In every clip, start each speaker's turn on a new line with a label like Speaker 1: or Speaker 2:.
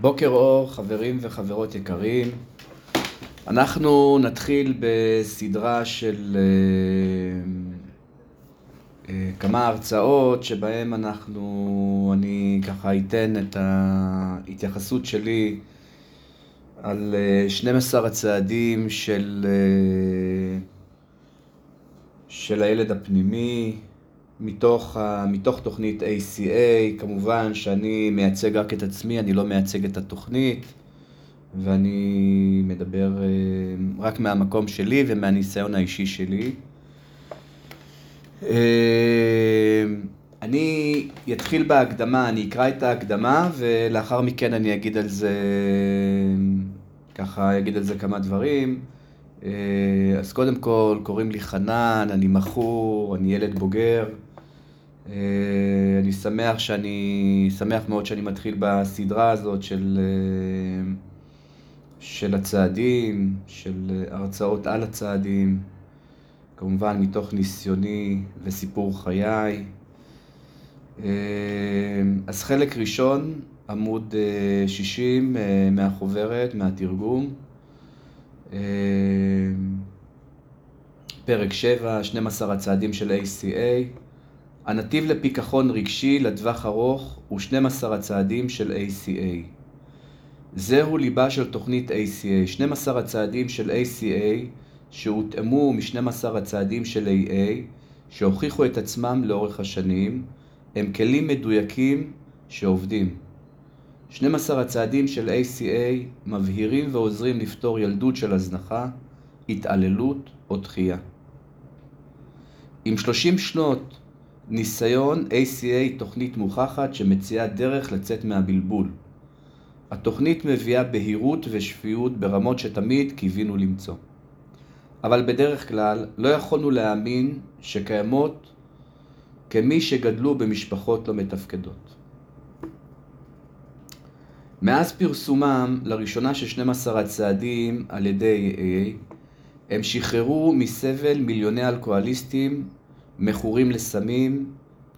Speaker 1: בוקר אור, חברים וחברות יקרים. אנחנו נתחיל בסדרה של uh, uh, כמה הרצאות שבהם אנחנו, אני ככה אתן את ההתייחסות שלי על uh, 12 הצעדים של, uh, של הילד הפנימי, מתוך, מתוך תוכנית ACA, כמובן שאני מייצג רק את עצמי, אני לא מייצג את התוכנית, ואני מדבר אה, רק מהמקום שלי ומהניסיון האישי שלי. אה, אני אתחיל בהקדמה, אני אקרא את ההקדמה ולאחר מכן אני אגיד על זה, ככה אגיד על זה כמה דברים. אה, אז קודם כל, קוראים לי חנן, אני מכור, אני ילד בוגר. אה, אני שמח שאני, שמח מאוד שאני מתחיל בסדרה הזאת של, אה, של הצעדים, של הרצאות על הצעדים, כמובן מתוך ניסיוני וסיפור חיי. אה, אז חלק ראשון, עמוד 60 מהחוברת, מהתרגום. פרק 7, 12 הצעדים של ACA. הנתיב לפיכחון רגשי לטווח ארוך הוא 12 הצעדים של ACA. זהו ליבה של תוכנית ACA, 12 הצעדים של ACA שהותאמו מ-12 הצעדים של AA שהוכיחו את עצמם לאורך השנים, הם כלים מדויקים שעובדים. 12 הצעדים של ACA מבהירים ועוזרים לפתור ילדות של הזנחה, התעללות או דחייה. עם 30 שנות ניסיון ACA תוכנית מוכחת שמציעה דרך לצאת מהבלבול. התוכנית מביאה בהירות ושפיות ברמות שתמיד קיווינו למצוא. אבל בדרך כלל לא יכולנו להאמין שקיימות כמי שגדלו במשפחות לא מתפקדות. מאז פרסומם לראשונה של 12 הצעדים על ידי AA, הם שחררו מסבל מיליוני אלכוהוליסטים מכורים לסמים,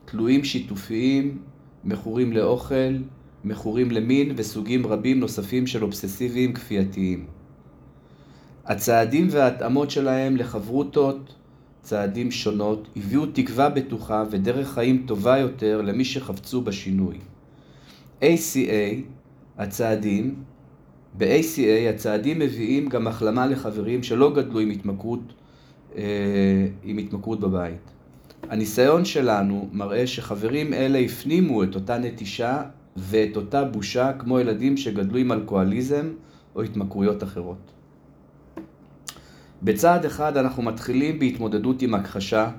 Speaker 1: תלויים שיתופיים, מכורים לאוכל, מכורים למין וסוגים רבים נוספים של אובססיביים כפייתיים. הצעדים וההתאמות שלהם לחברותות, צעדים שונות, הביאו תקווה בטוחה ודרך חיים טובה יותר למי שחפצו בשינוי. ACA, הצעדים, ב-ACA הצעדים מביאים גם החלמה לחברים שלא גדלו עם התמכרות, אה, עם התמכרות בבית. הניסיון שלנו מראה שחברים אלה הפנימו את אותה נטישה ואת אותה בושה כמו ילדים שגדלו עם אלכוהוליזם או התמכרויות אחרות. בצעד אחד אנחנו מתחילים בהתמודדות עם הכחשה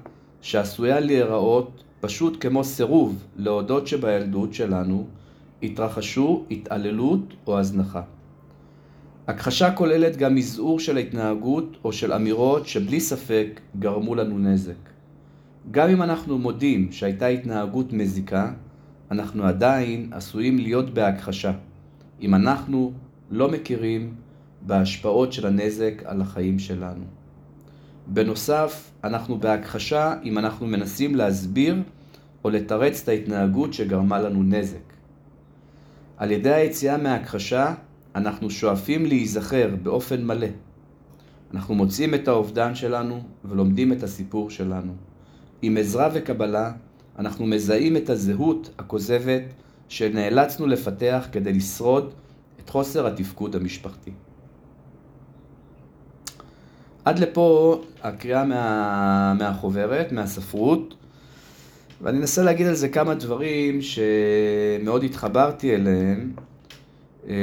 Speaker 1: שעשויה להיראות פשוט כמו סירוב להודות שבילדות שלנו התרחשו התעללות או הזנחה. הכחשה כוללת גם מזעור של התנהגות או של אמירות שבלי ספק גרמו לנו נזק. גם אם אנחנו מודים שהייתה התנהגות מזיקה, אנחנו עדיין עשויים להיות בהכחשה, אם אנחנו לא מכירים בהשפעות של הנזק על החיים שלנו. בנוסף, אנחנו בהכחשה אם אנחנו מנסים להסביר או לתרץ את ההתנהגות שגרמה לנו נזק. על ידי היציאה מהכחשה, אנחנו שואפים להיזכר באופן מלא. אנחנו מוצאים את האובדן שלנו ולומדים את הסיפור שלנו. עם עזרה וקבלה, אנחנו מזהים את הזהות הכוזבת שנאלצנו לפתח כדי לשרוד את חוסר התפקוד המשפחתי. עד לפה הקריאה מה, מהחוברת, מהספרות, ואני אנסה להגיד על זה כמה דברים שמאוד התחברתי אליהם, אה,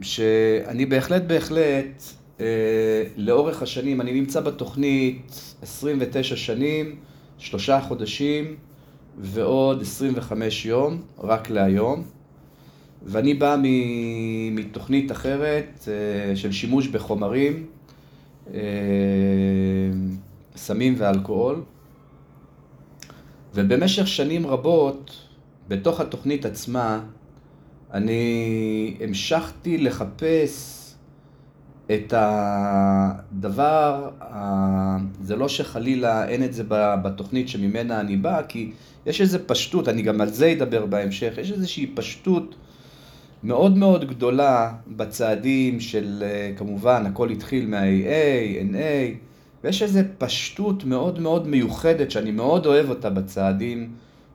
Speaker 1: שאני בהחלט בהחלט, אה, לאורך השנים, אני נמצא בתוכנית 29 שנים, שלושה חודשים ועוד 25 יום, רק להיום. ואני בא מתוכנית אחרת אה, של שימוש בחומרים, אה, סמים ואלכוהול. ובמשך שנים רבות, בתוך התוכנית עצמה, אני המשכתי לחפש את הדבר, זה לא שחלילה אין את זה בתוכנית שממנה אני בא, כי יש איזו פשטות, אני גם על זה אדבר בהמשך, יש איזושהי פשטות מאוד מאוד גדולה בצעדים של, אה, כמובן, הכל התחיל מה-AA, NA, ויש איזו פשטות מאוד מאוד מיוחדת שאני מאוד אוהב אותה בצעדים,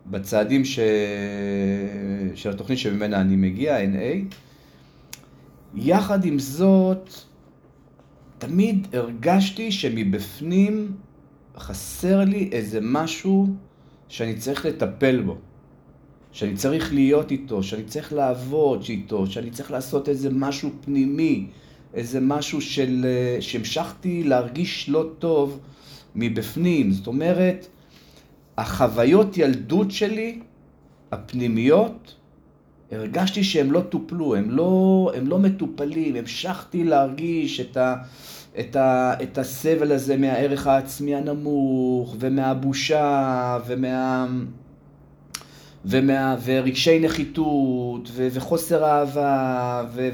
Speaker 1: בצעדים ש... של התוכנית שממנה אני מגיע, NA. יחד עם זאת, תמיד הרגשתי שמבפנים חסר לי איזה משהו שאני צריך לטפל בו. שאני צריך להיות איתו, שאני צריך לעבוד איתו, שאני צריך לעשות איזה משהו פנימי, איזה משהו של... אה, שהמשכתי להרגיש לא טוב מבפנים. זאת אומרת, החוויות ילדות שלי, הפנימיות, הרגשתי שהם לא טופלו, הם לא, הם לא מטופלים, המשכתי להרגיש את, ה, את, ה, את הסבל הזה מהערך העצמי הנמוך, ומהבושה, ומה... ומה, ורגשי נחיתות, ו, וחוסר אהבה, ו,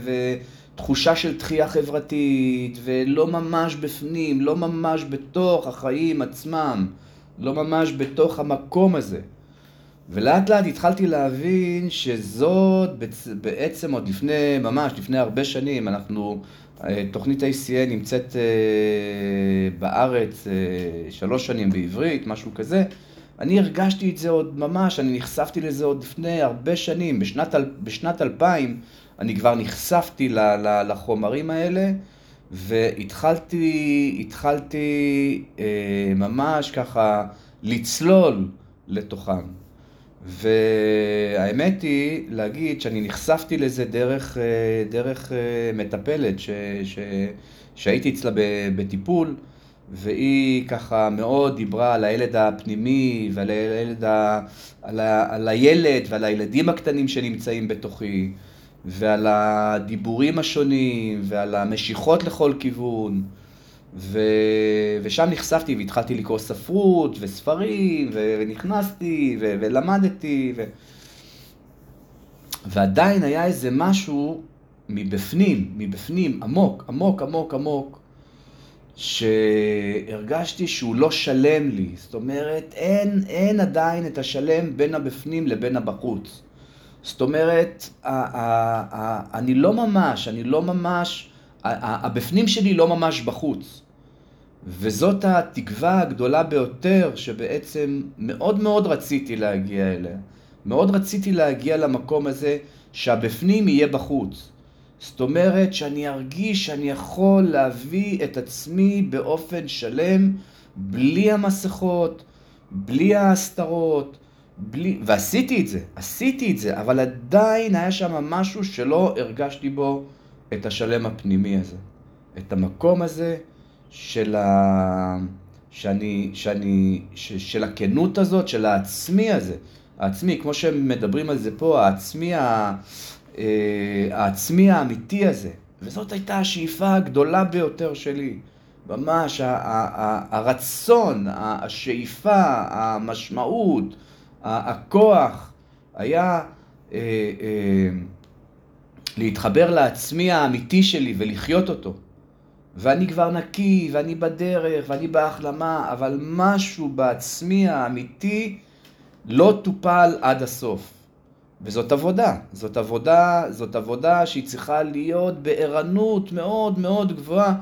Speaker 1: ותחושה של דחייה חברתית, ולא ממש בפנים, לא ממש בתוך החיים עצמם, לא ממש בתוך המקום הזה. ולאט לאט התחלתי להבין שזאת בעצם עוד לפני, ממש לפני הרבה שנים, אנחנו, אה, תוכנית ACA נמצאת אה, בארץ אה, שלוש שנים בעברית, משהו כזה. אני הרגשתי את זה עוד ממש, אני נחשפתי לזה עוד לפני הרבה שנים. בשנת, בשנת 2000 אני כבר נחשפתי ל, ל, לחומרים האלה, והתחלתי התחלתי אה, ממש ככה לצלול לתוכם. והאמת היא להגיד שאני נחשפתי לזה דרך, אה, דרך אה, מטפלת ש, ש, שהייתי אצלה בטיפול. והיא ככה מאוד דיברה על הילד הפנימי ועל הילד, ה... על, ה... על הילד ועל הילדים הקטנים שנמצאים בתוכי ועל הדיבורים השונים ועל המשיכות לכל כיוון ו... ושם נחשפתי והתחלתי לקרוא ספרות וספרים ונכנסתי ו... ולמדתי ו... ועדיין היה איזה משהו מבפנים, מבפנים, עמוק, עמוק, עמוק, עמוק, שהרגשתי שהוא לא שלם לי. זאת אומרת, אין, אין עדיין את השלם בין הבפנים לבין הבחוץ. זאת אומרת, אני לא ממש, אני לא ממש, הבפנים שלי לא ממש בחוץ. וזאת התקווה הגדולה ביותר שבעצם מאוד מאוד רציתי להגיע אליה. מאוד רציתי להגיע למקום הזה שהבפנים יהיה בחוץ. זאת אומרת שאני ארגיש שאני יכול להביא את עצמי באופן שלם, בלי המסכות, בלי ההסתרות, בלי... ועשיתי את זה, עשיתי את זה, אבל עדיין היה שם משהו שלא הרגשתי בו את השלם הפנימי הזה. את המקום הזה של ה... שאני, שאני, ש... של הכנות הזאת, של העצמי הזה. העצמי, כמו שמדברים על זה פה, העצמי ה... אה, העצמי האמיתי הזה. וזאת הייתה השאיפה הגדולה ביותר שלי. ממש הרצון, השאיפה, המשמעות, הכוח, היה אה, אה, להתחבר לעצמי האמיתי שלי ולחיות אותו. ואני כבר נקי, ואני בדרך, ואני בהחלמה, אבל משהו בעצמי האמיתי לא טופל עד הסוף. וזאת עבודה, זאת עבודה, זאת עבודה שהיא צריכה להיות בערנות מאוד מאוד גבוהה,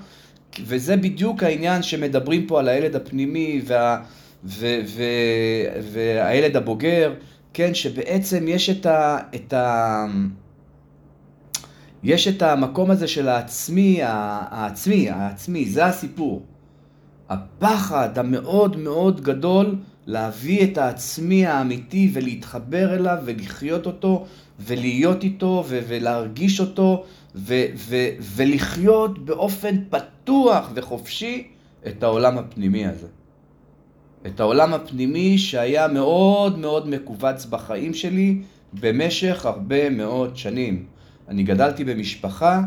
Speaker 1: וזה בדיוק העניין שמדברים פה על הילד הפנימי וה, ו, ו, והילד הבוגר, כן, שבעצם יש את ה... את ה יש את המקום הזה של העצמי, העצמי, העצמי, זה הסיפור. הפחד המאוד מאוד גדול להביא את העצמי האמיתי ולהתחבר אליו ולחיות אותו ולהיות איתו ו- ולהרגיש אותו ו- ו- ולחיות באופן פתוח וחופשי את העולם הפנימי הזה. את העולם הפנימי שהיה מאוד מאוד מכווץ בחיים שלי במשך הרבה מאוד שנים. אני גדלתי במשפחה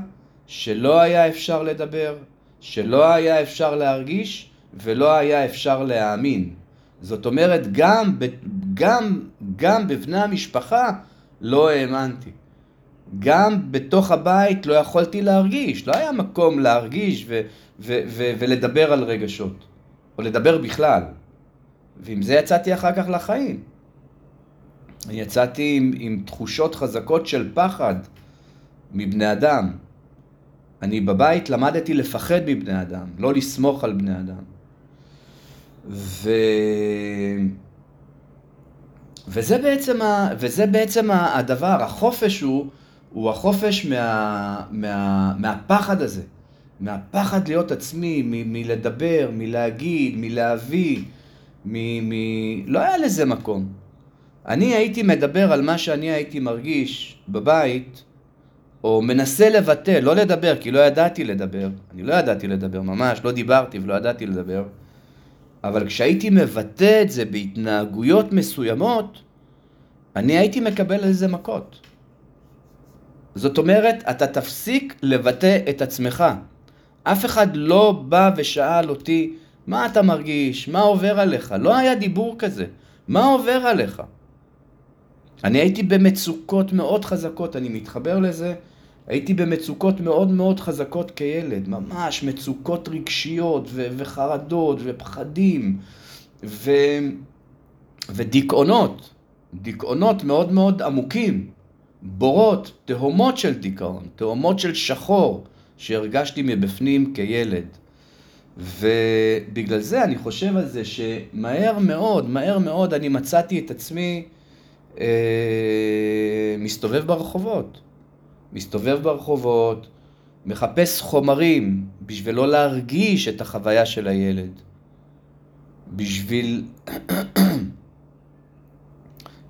Speaker 1: שלא היה אפשר לדבר, שלא היה אפשר להרגיש ולא היה אפשר להאמין. זאת אומרת, גם, גם, גם בבני המשפחה לא האמנתי. גם בתוך הבית לא יכולתי להרגיש, לא היה מקום להרגיש ו- ו- ו- ולדבר על רגשות, או לדבר בכלל. ועם זה יצאתי אחר כך לחיים. יצאתי עם, עם תחושות חזקות של פחד, מבני אדם. אני בבית למדתי לפחד מבני אדם, לא לסמוך על בני אדם. ו... וזה בעצם, ה... וזה בעצם הדבר, החופש הוא, הוא החופש מה... מה... מהפחד הזה, מהפחד להיות עצמי, מ... מלדבר, מלהגיד, מלהביא, מ... מ... לא היה לזה מקום. אני הייתי מדבר על מה שאני הייתי מרגיש בבית, או מנסה לבטא, לא לדבר, כי לא ידעתי לדבר. אני לא ידעתי לדבר, ממש, לא דיברתי ולא ידעתי לדבר. אבל כשהייתי מבטא את זה בהתנהגויות מסוימות, אני הייתי מקבל על זה מכות. זאת אומרת, אתה תפסיק לבטא את עצמך. אף אחד לא בא ושאל אותי, מה אתה מרגיש? מה עובר עליך? לא היה דיבור כזה. מה עובר עליך? אני הייתי במצוקות מאוד חזקות, אני מתחבר לזה. הייתי במצוקות מאוד מאוד חזקות כילד, ממש מצוקות רגשיות ו- וחרדות ופחדים ו- ודיכאונות, דיכאונות מאוד מאוד עמוקים, בורות, תהומות של דיכאון, תהומות של שחור שהרגשתי מבפנים כילד. ובגלל זה אני חושב על זה שמהר מאוד, מהר מאוד אני מצאתי את עצמי אה, מסתובב ברחובות. מסתובב ברחובות, מחפש חומרים בשביל לא להרגיש את החוויה של הילד. בשביל...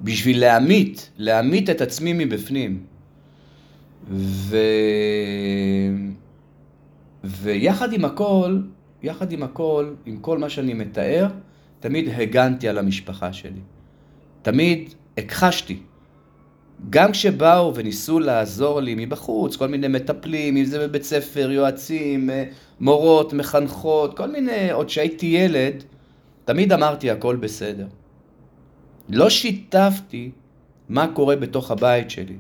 Speaker 1: בשביל להמית, להמית את עצמי מבפנים. ו... ויחד עם הכל, יחד עם הכל, עם כל מה שאני מתאר, תמיד הגנתי על המשפחה שלי. תמיד הכחשתי. גם כשבאו וניסו לעזור לי מבחוץ, כל מיני מטפלים, אם זה בבית ספר, יועצים, אה, מורות, מחנכות, כל מיני, עוד שהייתי ילד, תמיד אמרתי הכל בסדר. לא שיתפתי מה קורה בתוך הבית שלי.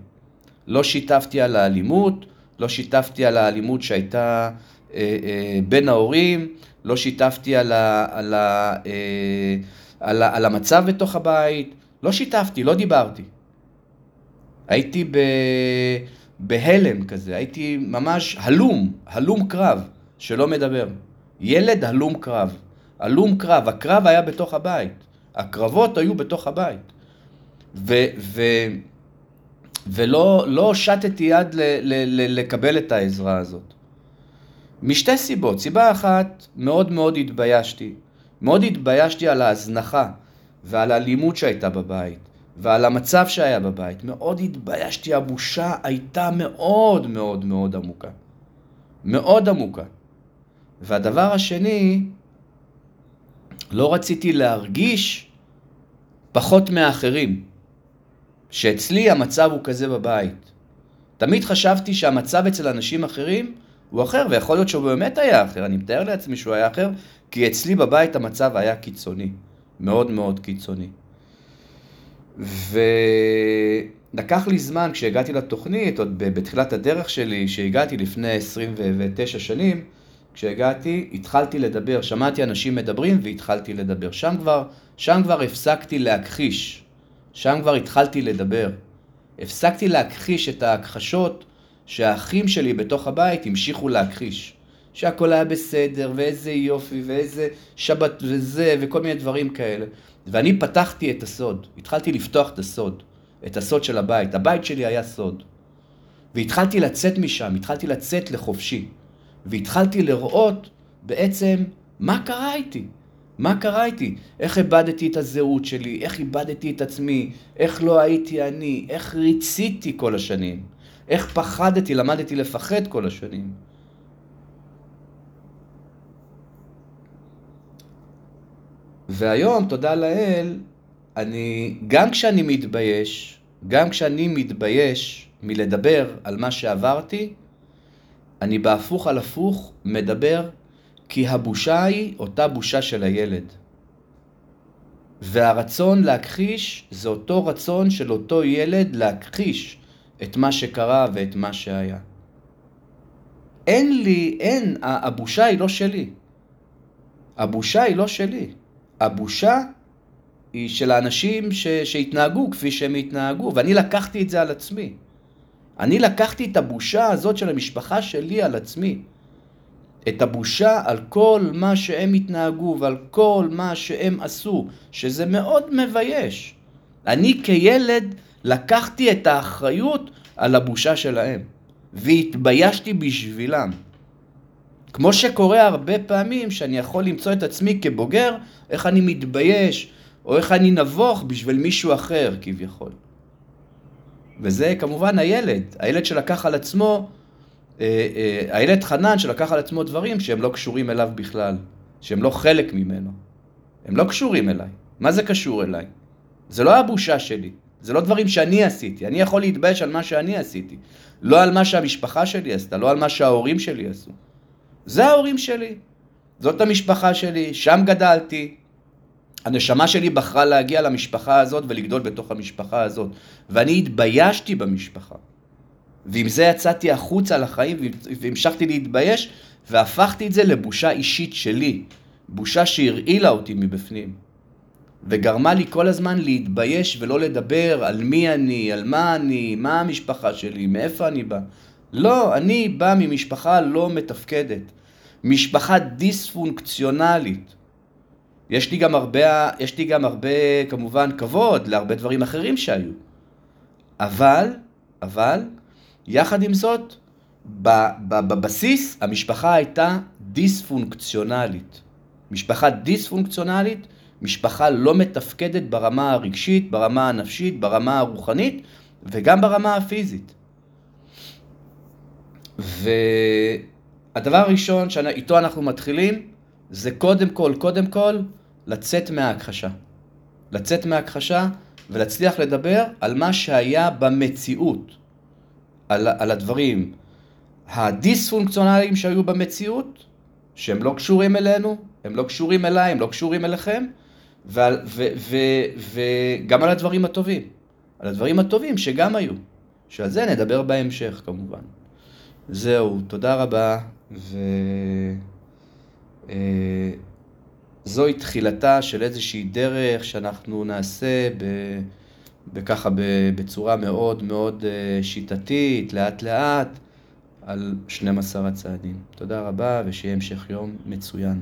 Speaker 1: לא שיתפתי על האלימות, לא שיתפתי על האלימות שהייתה אה, אה, בין ההורים, לא שיתפתי על, ה, על, ה, אה, על, ה, על המצב בתוך הבית, לא שיתפתי, לא דיברתי. הייתי ב... בהלם כזה, הייתי ממש הלום, הלום קרב, שלא מדבר. ילד הלום קרב. הלום קרב, הקרב היה בתוך הבית. הקרבות היו בתוך הבית. ו... ו... ולא לא שטתי יד ל, ל, ל, לקבל את העזרה הזאת. משתי סיבות. סיבה אחת, מאוד מאוד התביישתי. מאוד התביישתי על ההזנחה ועל האלימות שהייתה בבית. ועל המצב שהיה בבית. מאוד התביישתי, הבושה הייתה מאוד מאוד מאוד עמוקה. מאוד עמוקה. והדבר השני, לא רציתי להרגיש פחות מאחרים. שאצלי המצב הוא כזה בבית. תמיד חשבתי שהמצב אצל אנשים אחרים הוא אחר, ויכול להיות שהוא באמת היה אחר, אני מתאר לעצמי שהוא היה אחר, כי אצלי בבית המצב היה קיצוני, מאוד מאוד קיצוני. ולקח לי זמן, כשהגעתי לתוכנית, עוד בתחילת הדרך שלי, שהגעתי לפני 29 שנים, כשהגעתי, התחלתי לדבר, שמעתי אנשים מדברים והתחלתי לדבר. שם כבר, שם כבר הפסקתי להכחיש, שם כבר התחלתי לדבר. הפסקתי להכחיש את ההכחשות שהאחים שלי בתוך הבית המשיכו להכחיש. שהכל היה בסדר, ואיזה יופי, ואיזה שבת וזה, וכל מיני דברים כאלה. ואני פתחתי את הסוד, התחלתי לפתוח את הסוד, את הסוד של הבית. הבית שלי היה סוד. והתחלתי לצאת משם, התחלתי לצאת לחופשי. והתחלתי לראות בעצם מה קרה איתי. מה קרה איתי? איך איבדתי את הזהות שלי? איך איבדתי את עצמי? איך לא הייתי אני? איך ריציתי כל השנים? איך פחדתי, למדתי לפחד כל השנים? והיום, תודה לאל, אני, גם כשאני מתבייש, גם כשאני מתבייש מלדבר על מה שעברתי, אני בהפוך על הפוך מדבר כי הבושה היא אותה בושה של הילד. והרצון להכחיש זה אותו רצון של אותו ילד להכחיש את מה שקרה ואת מה שהיה. אין לי, אין, הבושה היא לא שלי. הבושה היא לא שלי. הבושה היא של האנשים ש, שהתנהגו כפי שהם התנהגו, ואני לקחתי את זה על עצמי. אני לקחתי את הבושה הזאת של המשפחה שלי על עצמי. את הבושה על כל מה שהם התנהגו ועל כל מה שהם עשו, שזה מאוד מבייש. אני כילד לקחתי את האחריות על הבושה שלהם, והתביישתי בשבילם. כמו שקורה הרבה פעמים שאני יכול למצוא את עצמי כבוגר, איך אני מתבייש, או איך אני נבוך בשביל מישהו אחר כביכול. וזה כמובן הילד, הילד שלקח על עצמו, אה, אה, הילד חנן שלקח על עצמו דברים שהם לא קשורים אליו בכלל, שהם לא חלק ממנו. הם לא קשורים אליי. מה זה קשור אליי? זה לא הבושה שלי, זה לא דברים שאני עשיתי. אני יכול להתבייש על מה שאני עשיתי, לא על מה שהמשפחה שלי עשתה, לא על מה שההורים שלי עשו. זה ההורים שלי, זאת המשפחה שלי, שם גדלתי. הנשמה שלי בחרה להגיע למשפחה הזאת ולגדול בתוך המשפחה הזאת, ואני התביישתי במשפחה. ועם זה יצאתי החוצה לחיים והמשכתי להתבייש, והפכתי את זה לבושה אישית שלי, בושה שהרעילה אותי מבפנים. וגרמה לי כל הזמן להתבייש ולא לדבר על מי אני, על מה אני, מה המשפחה שלי, מאיפה אני בא. לא, אני בא ממשפחה לא מתפקדת. משפחה דיספונקציונלית. יש לי גם הרבה, יש לי גם הרבה, כמובן, כבוד להרבה דברים אחרים שהיו. אבל, אבל, יחד עם זאת, בבסיס המשפחה הייתה דיספונקציונלית. משפחה דיספונקציונלית, משפחה לא מתפקדת ברמה הרגשית, ברמה הנפשית, ברמה הרוחנית וגם ברמה הפיזית. והדבר הראשון שאיתו אנחנו מתחילים זה קודם כל, קודם כל, לצאת מההכחשה. לצאת מההכחשה ולהצליח לדבר על מה שהיה במציאות, על, על הדברים הדיספונקציונליים שהיו במציאות, שהם לא קשורים אלינו, הם לא קשורים אליי, הם לא קשורים אליכם, וגם על הדברים הטובים. על הדברים הטובים שגם היו. שעל זה נדבר בהמשך כמובן. זהו, תודה רבה, וזוהי אה, תחילתה של איזושהי דרך שאנחנו נעשה ב... וככה בצורה מאוד מאוד אה, שיטתית, לאט לאט, על 12 הצעדים. תודה רבה ושיהיה המשך יום מצוין.